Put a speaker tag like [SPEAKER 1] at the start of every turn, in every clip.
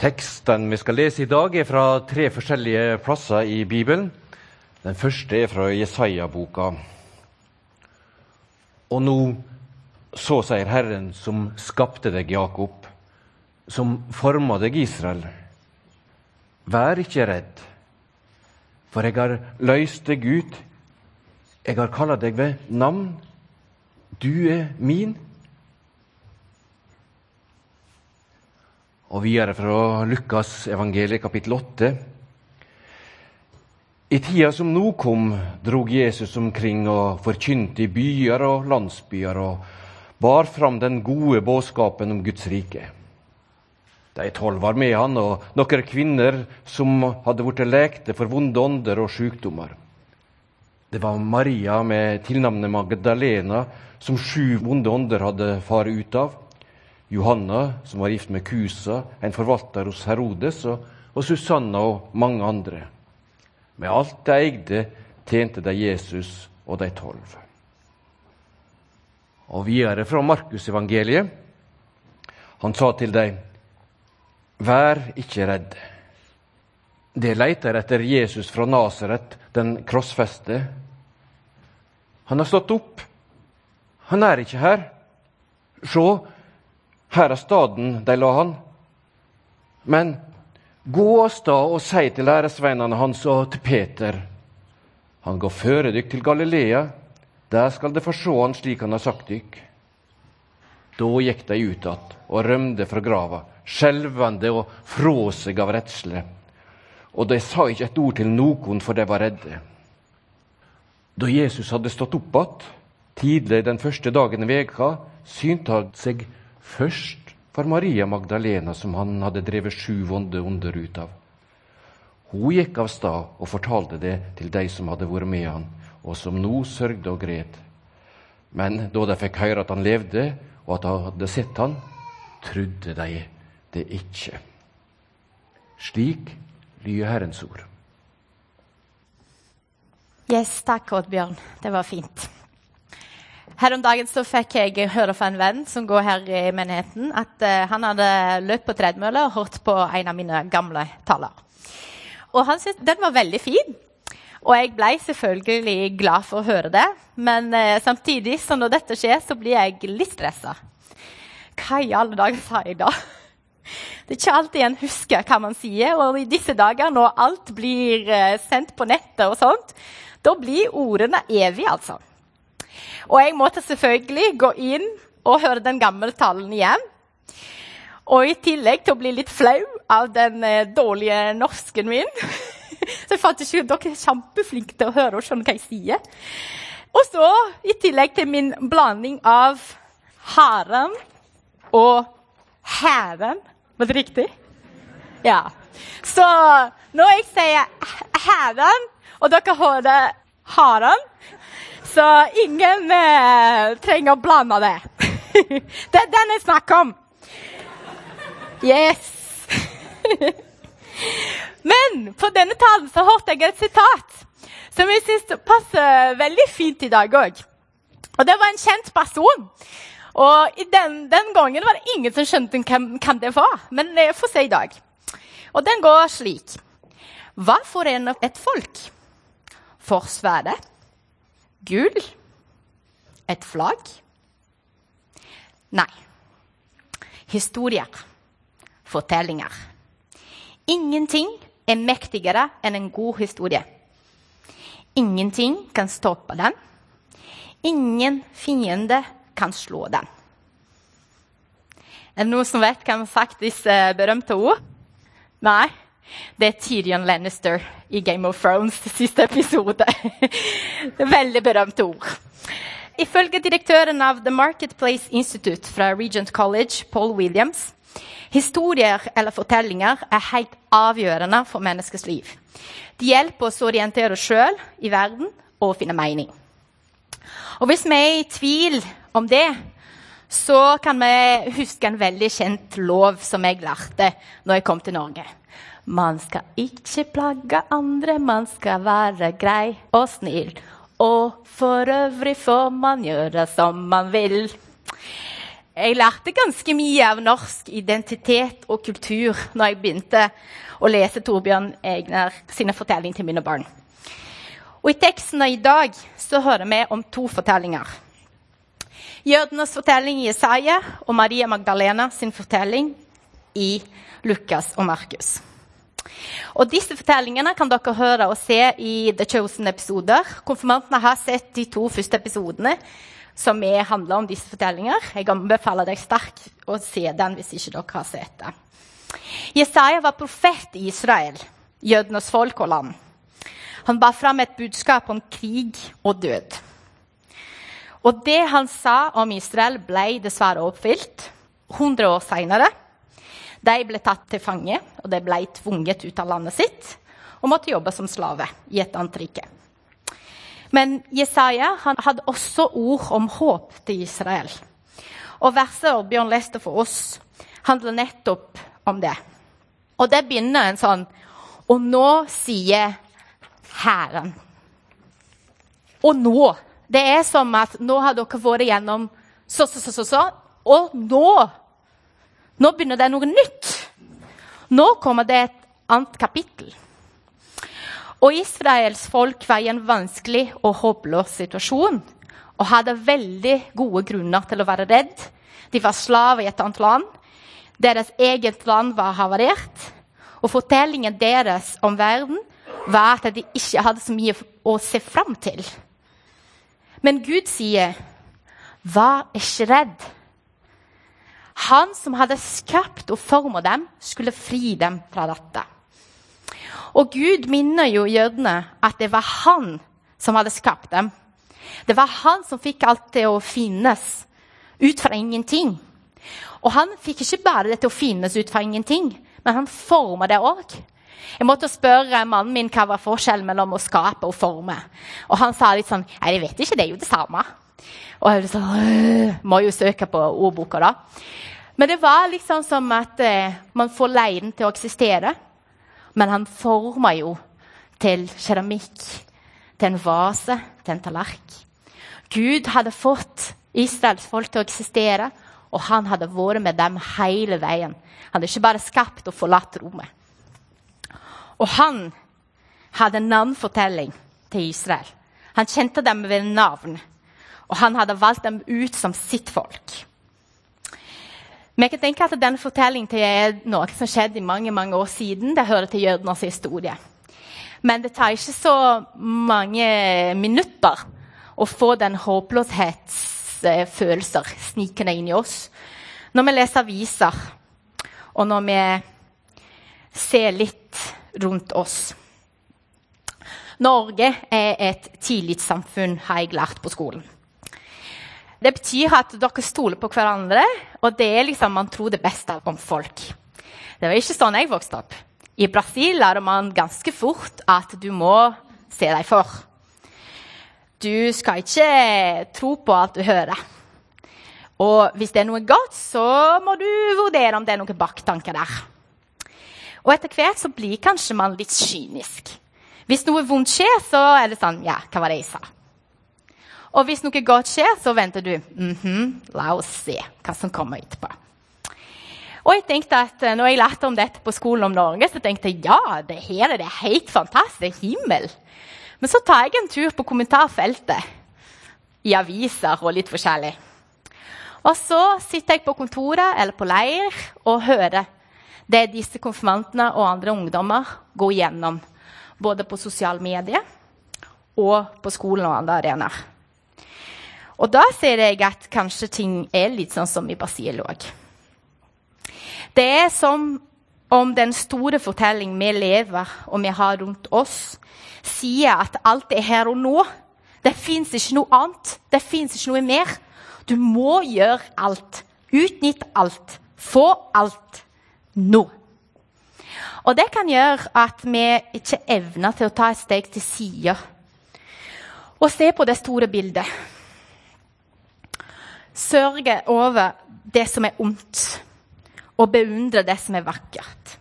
[SPEAKER 1] Teksten vi skal lese i dag, er fra tre forskjellige plasser i Bibelen. Den første er fra Jesaja-boka. Og nå, så sier Herren som skapte deg, Jakob, som forma deg, Israel. Vær ikke redd, for jeg har løst deg ut. Jeg har kalla deg ved navn. Du er min. Og videre fra Lukas evangeliet kapittel 8. I tida som nå kom, drog Jesus omkring og forkynte i byer og landsbyer og bar fram den gode budskapen om Guds rike. De tolv var med han, og noen kvinner som hadde blitt lekte for vonde ånder og sykdommer. Det var Maria med tilnavnet Magdalena, som sju vonde ånder hadde faret ut av. Johanna, som var gift med Kusa, en forvalter hos Herodes, og, og Susanna og mange andre. Med alt de eide, tjente de Jesus og de tolv. Og videre fra Markusevangeliet. Han sa til dem, Vær ikke redd. De leiter etter Jesus fra Nasaret, den krossfeste. Han har stått opp. Han er ikke her. Se, her er staden de la han. Men gå av sted og si til læresveinene hans og til Peter Han går føre dykk til Galilea. Der skal de få se han slik han har sagt dykk. Da gikk de ut att og rømte fra grava, skjelvende og fra seg av redsle. Og de sa ikke et ord til noen, for de var redde. Da Jesus hadde stått opp igjen, tidlig den første dagen i veka, synte han seg Først var Maria Magdalena, som han hadde drevet sju vonde onder ut av. Hun gikk av stad og fortalte det til de som hadde vært med han, og som nå sørgde og gret. Men da de fikk høre at han levde, og at de hadde sett han, trodde de det ikke. Slik lyder Herrens ord.
[SPEAKER 2] Yes, takk, Oddbjørn. Det var fint. Her om dagen så fikk jeg høre fra en venn som går her i menigheten, at uh, han hadde løpt på tredemølle og hørt på en av mine gamle taler. Og han syntes den var veldig fin. Og jeg ble selvfølgelig glad for å høre det. Men uh, samtidig, så når dette skjer, så blir jeg litt stressa. Hva i alle dager sa jeg da? Det er ikke alltid en husker hva man sier. Og i disse dager, når alt blir uh, sendt på nettet og sånt, da blir ordene evige, altså. Og jeg måtte selvfølgelig gå inn og høre den gamle talen igjen. Og i tillegg til å bli litt flau av den eh, dårlige norsken min Så jeg fant ikke dere er kjempeflinke til å høre og skjønne hva jeg sier. Og så, i tillegg til min blanding av haren og hæren Var det riktig? Ja. Så når jeg sier hæren, og dere hører haren, så ingen eh, trenger å blande det. det er den jeg snakker om. Yes. Men på denne talen så hørte jeg et sitat som jeg syns passer veldig fint i dag òg. Og det var en kjent person. Og den, den, gangen var det ingen som skjønte hvem, hvem det var. Men jeg får se i dag. Og den går slik. Hva forener et folk? Forsvaret, Gull? Et flagg? Nei. Historier. Fortellinger. Ingenting er mektigere enn en god historie. Ingenting kan stoppe den. Ingen fiende kan slå den. Er det noen som vet hvem sagt disse berømte ord? Nei? Det er Tyrion Lannister i Game of Thrones siste episode. Veldig berømte ord. Ifølge direktøren av The Marketplace Institute fra Regent College, Paul Williams, historier eller fortellinger er helt avgjørende for menneskets liv. De hjelper oss å orientere oss sjøl i verden og finne mening. Og hvis vi er i tvil om det, så kan vi huske en veldig kjent lov som jeg lærte når jeg kom til Norge. Man skal ikke plage andre, man skal være grei og snill. Og for øvrig får man gjøre som man vil. jeg lærte ganske mye av norsk identitet og kultur når jeg begynte å lese Torbjørn Egner sine fortellinger til mine barn. Og I teksten i dag så hører vi om to fortellinger. Jødenes fortelling i Isaiah og Maria Magdalena sin fortelling i Lukas og Markus. Og Disse fortellingene kan dere høre og se i The Chosen-episoder. Konfirmantene har sett de to første episodene som handler om disse fortellinger. Jeg anbefaler deg sterkt å se den hvis ikke dere har sett det. Jesaja var profet i Israel, jødenes folk og land. Han bar fram et budskap om krig og død. Og det han sa om Israel, ble dessverre oppfylt 100 år seinere. De ble tatt til fange, og de ble tvunget ut av landet sitt og måtte jobbe som slave i et annet rike. Men Jesaja hadde også ord om håp til Israel. Og verset Bjørn leste for oss, handler nettopp om det. Og det begynner en sånn Og nå sier Hæren. Og nå. Det er som at nå har dere vært gjennom så, så, så, så, så. Og nå Nå begynner det noe nytt. Nå kommer det et annet kapittel. Og Israels folk var i en vanskelig og håpløs situasjon og hadde veldig gode grunner til å være redd. De var slaver i et annet land. Deres eget land var havarert. Og fortellingen deres om verden var at de ikke hadde så mye å se fram til. Men Gud sier, 'Vær ikke redd'. Han som hadde skapt og formet dem, skulle fri dem fra dette. Og Gud minner jo jødene at det var han som hadde skapt dem. Det var han som fikk alt til å finnes ut fra ingenting. Og han fikk ikke bare det til å finnes ut fra ingenting, men han forma det òg. Jeg måtte spørre mannen min hva var forskjellen mellom å skape og forme. Og han sa litt sånn Nei, jeg vet ikke, det er jo det samme. Og jeg så, må jo søke på ordboka, da. Men det var liksom som at eh, man får leiren til å eksistere. Men han former jo til keramikk, til en vase, til en tallerk. Gud hadde fått Israels folk til å eksistere, og han hadde vært med dem hele veien. Han hadde ikke bare skapt og forlatt rommet. Og han hadde en navnfortelling til Israel. Han kjente dem ved navn, og han hadde valgt dem ut som sitt folk. Vi kan tenke at denne fortellingen er noe som skjedde i mange mange år siden. Det hører til jødenes historie. Men det tar ikke så mange minutter å få den håpløshetsfølelser snikende inn i oss. Når vi leser aviser, og når vi ser litt rundt oss. Norge er et tillitssamfunn, har jeg lært på skolen. Det betyr at dere stoler på hverandre, og det er liksom man tror det beste om folk. Det var ikke sånn jeg vokste opp. I Brasil lærer man ganske fort at du må se deg for. Du skal ikke tro på alt du hører. Og hvis det er noe godt, så må du vurdere om det er noen baktanker der. Og etter hvert så blir kanskje man litt kynisk. Hvis noe vondt skjer, så er det sånn Ja, hva var det jeg sa? Og hvis noe godt skjer, så venter du. Mm -hmm, la oss se hva som kommer etterpå. Og jeg tenkte at eh, når jeg lærte om dette på skolen om Norge, så tenkte jeg ja, det her er det helt fantastisk. Himmel. Men så tar jeg en tur på kommentarfeltet i aviser og litt forskjellig. Og så sitter jeg på kontoret eller på leir og hører det disse konfirmantene og andre ungdommer går gjennom. Både på sosiale medier og på skolen og andre arenaer. Og da ser jeg at kanskje ting er litt sånn som i Brasil òg. Det er som om den store fortellingen vi lever og vi har rundt oss, sier at alt er her og nå. Det fins ikke noe annet. Det fins ikke noe mer. Du må gjøre alt. Utnytt alt. Få alt nå. Og det kan gjøre at vi ikke evner til å ta et steg til side og se på det store bildet. Sørge over det som er ondt, og beundre det som er vakkert.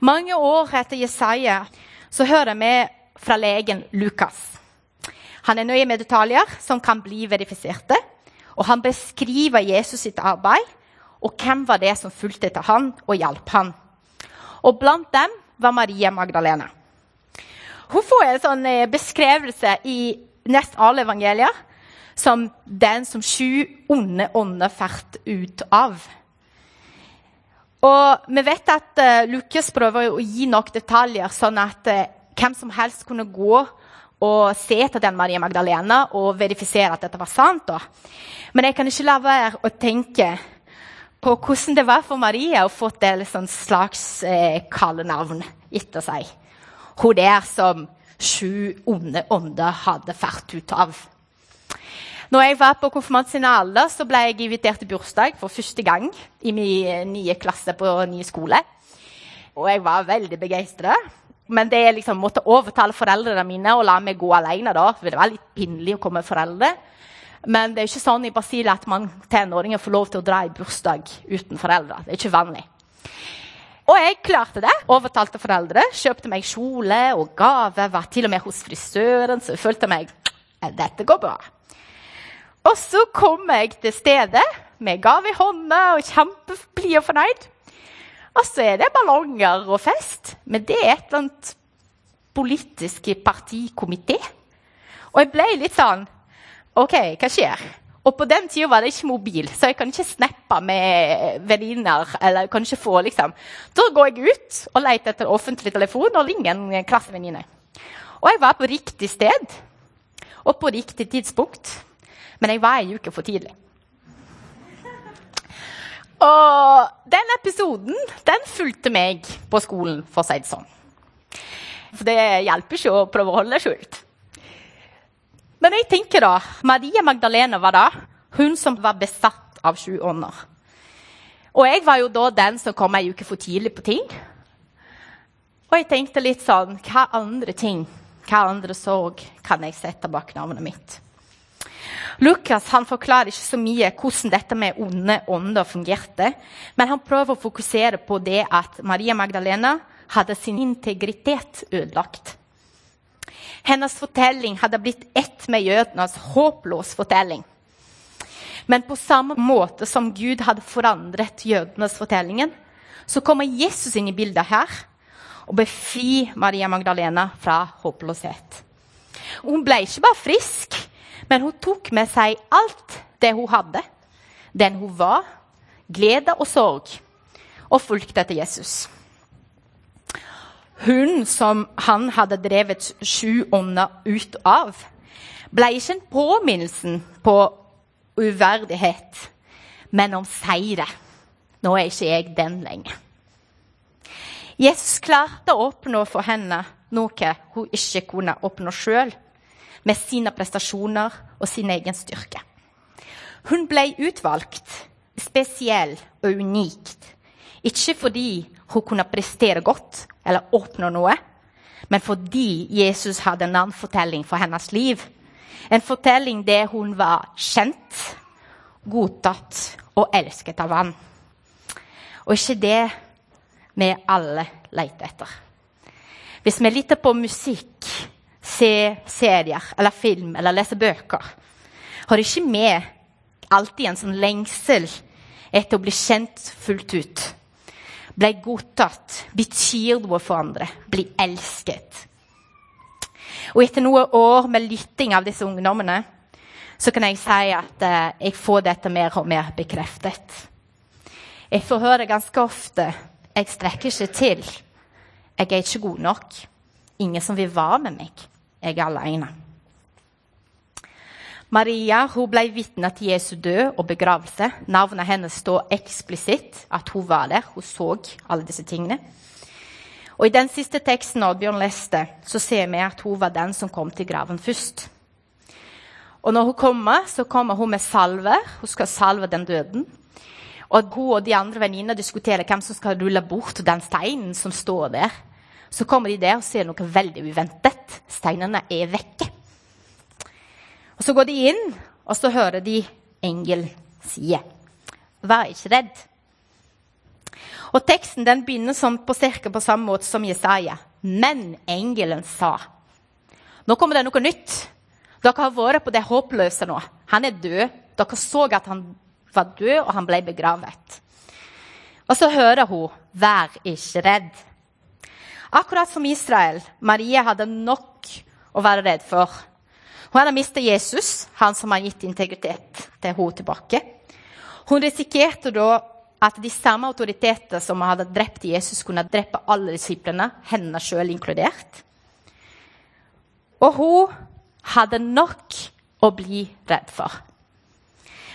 [SPEAKER 2] Mange år etter Jesaja så hører vi fra legen Lukas. Han er nøye med detaljer som kan bli verifiserte, Og han beskriver Jesus sitt arbeid, og hvem var det som fulgte etter han og hjalp han. Og blant dem var Maria Magdalena. Hun får en sånn beskrevelse i nest alle evangelier som den som sju onde ånder fart ut av. Og vi vet at uh, Lukas prøver å gi nok detaljer, sånn at uh, hvem som helst kunne gå og se etter den Maria Magdalena og verifisere at dette var sant. Da. Men jeg kan ikke la være å tenke på hvordan det var for Maria å få et sånn slags eh, kallenavn etter seg. Hun der som sju onde ånder hadde fart ut av. Når jeg var på konfirmantsinalet, så ble jeg invitert til bursdag for første gang i min nye klasse på ny skole. Og jeg var veldig begeistra. Men det liksom måtte overtale foreldrene mine og la meg gå alene. da, for Det var litt pinlig å komme med foreldre. Men det er ikke sånn i Brasil at man tenåringer får lov til å dra i bursdag uten foreldre. Det er ikke vanlig. Og jeg klarte det. Overtalte foreldre. Kjøpte meg kjole og gave. Var til og med hos frisøren, så jeg følte meg dette går bra. Og så kom jeg til stedet med gave i hånda og kjempeblid og fornøyd. Og så er det ballonger og fest. Men det er et eller annet politisk partikomité. Og jeg ble litt sånn OK, hva skjer? Og på den tida var det ikke mobil, så jeg kan ikke snappe med venninner. eller kan ikke få liksom. Da går jeg ut og leter etter offentlig telefon og ringer en klassevenninne. Og jeg var på riktig sted og på riktig tidspunkt. Men jeg var ei uke for tidlig. Og den episoden den fulgte meg på skolen, for å si det sånn. For det hjelper ikke å prøve å holde det skjult. Men jeg tenker da, Maria Magdalena var da hun som var besatt av sju ånder. Og jeg var jo da den som kom ei uke for tidlig på ting. Og jeg tenkte litt sånn Hva andre ting, hva andre sorg, kan jeg sette bak navnet mitt? Lukas han forklarer ikke så mye hvordan dette med onde ånder fungerte, men han prøver å fokusere på det at Maria Magdalena hadde sin integritet ødelagt. Hennes fortelling hadde blitt ett med jødenes håpløs fortelling. Men på samme måte som Gud hadde forandret jødenes fortellingen, så kommer Jesus inn i bildet her og befrir Maria Magdalena fra håpløshet. Hun ble ikke bare frisk, men hun tok med seg alt det hun hadde, den hun var, glede og sorg, og fulgte etter Jesus. Hun som han hadde drevet sju ånder ut av, ble ikke en påminnelse på uverdighet, men om seire. Nå er ikke jeg den lenger. Jesus klarte å oppnå for henne noe hun ikke kunne oppnå sjøl med sine prestasjoner og sin egen styrke. Hun ble utvalgt, spesiell og unikt. Ikke fordi hun kunne prestere godt eller oppnå noe, men fordi Jesus hadde en annen fortelling for hennes liv. En fortelling der hun var kjent, godtatt og elsket av han. Og ikke det vi alle leter etter. Hvis vi lytter på musikk se serier eller film eller lese bøker, har ikke vi alltid en sånn lengsel etter å bli kjent fullt ut. Bli godtatt, betyr noe for andre, bli elsket. Og etter noen år med lytting av disse ungdommene så kan jeg si at eh, jeg får dette mer og mer bekreftet. Jeg får høre ganske ofte jeg strekker ikke til. Jeg er ikke god nok. Ingen som vil være med meg jeg er alene. Maria hun ble vitne til Jesu død og begravelse. Navnet hennes står eksplisitt at hun var der. Hun så alle disse tingene. Og I den siste teksten Oddbjørn leste, så ser vi at hun var den som kom til graven først. Og når hun kommer, så kommer hun med salve. Hun skal salve den døden. Og hun og de andre venninnene diskuterer hvem som skal rulle bort den steinen som står der. Så kommer de der og ser noe veldig uventet. Steinene er vekke. Og Så går de inn, og så hører de engel si Vær ikke redd. Og Teksten den begynner som på, på samme måte som Jesaja. Men engelen sa Nå kommer det noe nytt. Dere har vært på det håpløse nå. Han er død. Dere så at han var død, og han ble begravet. Og så hører hun 'Vær ikke redd'. Akkurat som Israel. Maria hadde nok å være redd for. Hun hadde mistet Jesus, han som har gitt integritet til henne tilbake. Hun risikerte da at de samme autoriteter som hadde drept Jesus, kunne drepe alle disiplene, henne sjøl inkludert. Og hun hadde nok å bli redd for.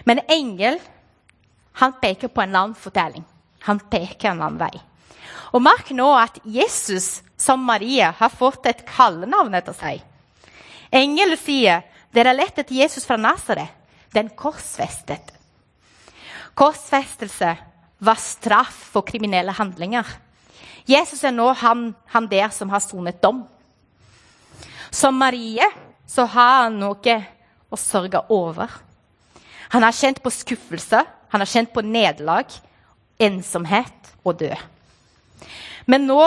[SPEAKER 2] Men engel han peker på en annen fortelling. Han peker en annen vei. Og Merk nå at Jesus, som Marie, har fått et kallenavn etter seg. Engelen sier dere lett etter Jesus fra Nasaret, den korsfestet. Korsfestelse var straff for kriminelle handlinger. Jesus er nå han, han der som har sonet dom. Som Marie så har han noe å sørge over. Han har kjent på skuffelse, han har kjent på nederlag, ensomhet og død. Men nå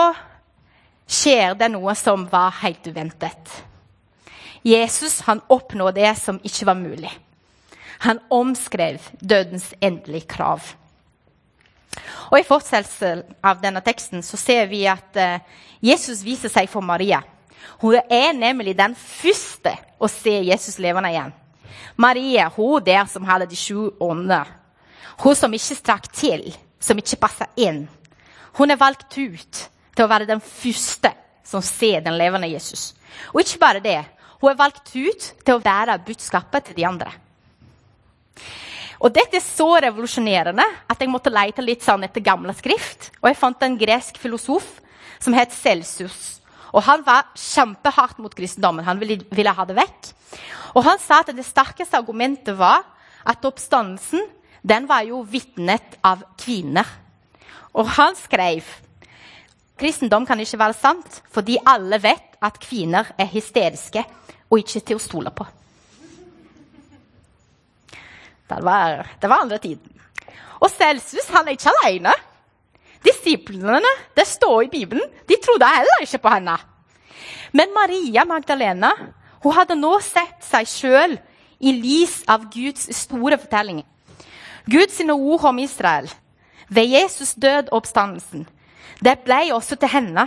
[SPEAKER 2] skjer det noe som var helt uventet. Jesus han oppnår det som ikke var mulig. Han omskrev dødens endelige krav. Og I fortsettelsen av denne teksten så ser vi at uh, Jesus viser seg for Maria. Hun er nemlig den første å se Jesus levende igjen. Maria hun der som hadde de sju ånder. Hun som ikke strakk til, som ikke passa inn. Hun er valgt ut til å være den første som ser den levende Jesus. Og ikke bare det. Hun er valgt ut til å være budskapet til de andre. Og Dette er så revolusjonerende at jeg måtte lete litt sånn etter gamle skrift. Og jeg fant en gresk filosof som het Celsus. Og Han var kjempehardt mot kristendommen. Han ville, ville, ha det vekk. Og Han sa at det sterkeste argumentet var at oppstandelsen den var jo vitnet av kvinner. Og han skrev kristendom kan ikke være sant fordi alle vet at kvinner er hysteriske og ikke til å stole på. Det var, det var andre tiden. Og Celsius han er ikke alene. Disiplene det står i Bibelen, de trodde heller ikke på henne. Men Maria Magdalena hun hadde nå sett seg sjøl i lys av Guds store fortelling. Guds ord om Israel ved Jesus død og oppstandelsen. Det ble også til henne.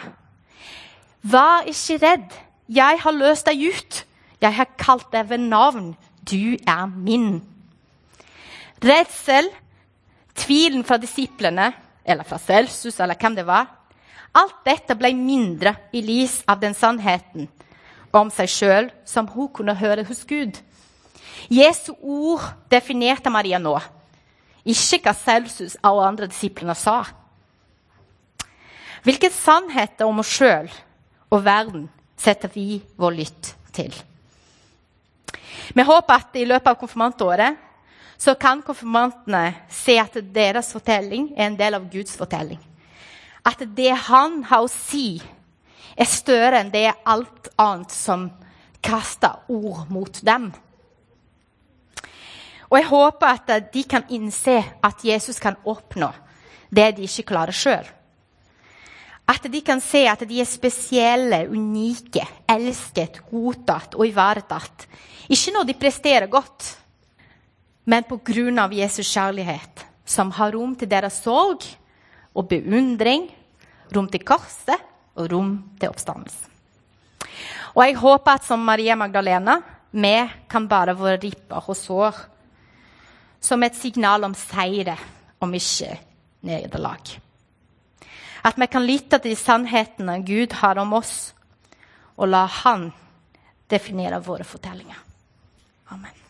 [SPEAKER 2] Vær ikke redd. Jeg har løst deg ut. Jeg har kalt deg ved navn. Du er min. Redsel, tvilen fra disiplene, eller fra Celsus, eller hvem det var Alt dette ble mindre i lys av den sannheten om seg sjøl som hun kunne høre hos Gud. Jesu ord definerte Maria nå, ikke hva Celsus og andre disiplene sa. Hvilke sannheter om oss sjøl og verden setter vi vår lytt til? Vi håper at i løpet av konfirmantåret så kan konfirmantene se at deres fortelling er en del av Guds fortelling. At det han har å si, er større enn det alt annet som kaster ord mot dem. Og jeg håper at de kan innse at Jesus kan oppnå det de ikke klarer sjøl. At de kan se at de er spesielle, unike, elsket, godtatt og ivaretatt. Ikke når de presterer godt, men på grunn av Jesus kjærlighet, som har rom til deres sorg og beundring, rom til korset og rom til oppstandelsen. Og jeg håper at som Maria Magdalena vi kan bare være ripper og sår som et signal om seire, om ikke nederlag. At vi kan lytte til de sannhetene Gud har om oss, og la Han definere våre fortellinger. Amen.